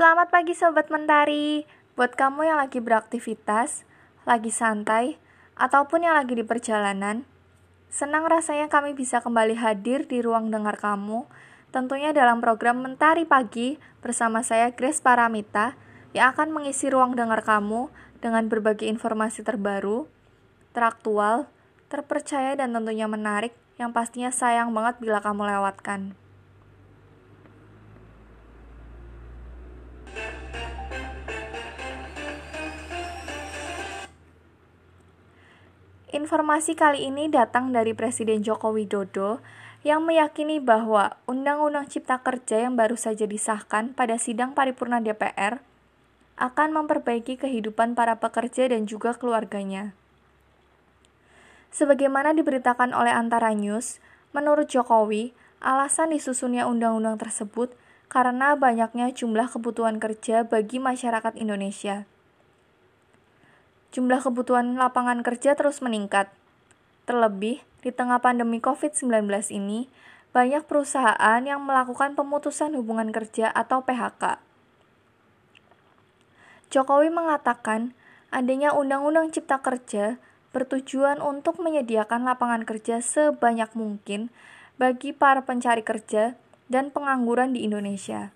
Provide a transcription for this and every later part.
Selamat pagi Sobat Mentari Buat kamu yang lagi beraktivitas, lagi santai, ataupun yang lagi di perjalanan Senang rasanya kami bisa kembali hadir di ruang dengar kamu Tentunya dalam program Mentari Pagi bersama saya Grace Paramita Yang akan mengisi ruang dengar kamu dengan berbagai informasi terbaru, teraktual, terpercaya dan tentunya menarik yang pastinya sayang banget bila kamu lewatkan. Informasi kali ini datang dari Presiden Joko Widodo yang meyakini bahwa Undang-Undang Cipta Kerja yang baru saja disahkan pada sidang paripurna DPR akan memperbaiki kehidupan para pekerja dan juga keluarganya. Sebagaimana diberitakan oleh Antara News, menurut Jokowi, alasan disusunnya undang-undang tersebut karena banyaknya jumlah kebutuhan kerja bagi masyarakat Indonesia jumlah kebutuhan lapangan kerja terus meningkat. Terlebih, di tengah pandemi COVID-19 ini, banyak perusahaan yang melakukan pemutusan hubungan kerja atau PHK. Jokowi mengatakan, adanya Undang-Undang Cipta Kerja bertujuan untuk menyediakan lapangan kerja sebanyak mungkin bagi para pencari kerja dan pengangguran di Indonesia.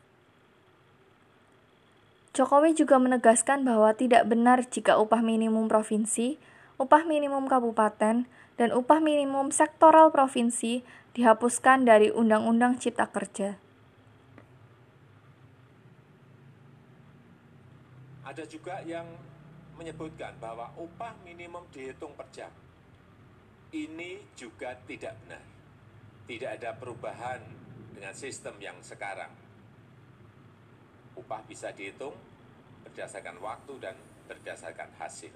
Jokowi juga menegaskan bahwa tidak benar jika upah minimum provinsi, upah minimum kabupaten, dan upah minimum sektoral provinsi dihapuskan dari Undang-Undang Cipta Kerja. Ada juga yang menyebutkan bahwa upah minimum dihitung per jam. Ini juga tidak benar. Tidak ada perubahan dengan sistem yang sekarang upah bisa dihitung berdasarkan waktu dan berdasarkan hasil.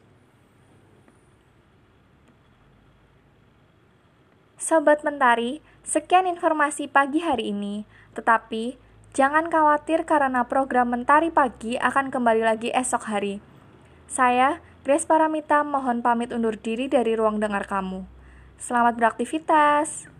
Sobat Mentari, sekian informasi pagi hari ini. Tetapi, jangan khawatir karena program Mentari Pagi akan kembali lagi esok hari. Saya, Grace Paramita, mohon pamit undur diri dari ruang dengar kamu. Selamat beraktivitas.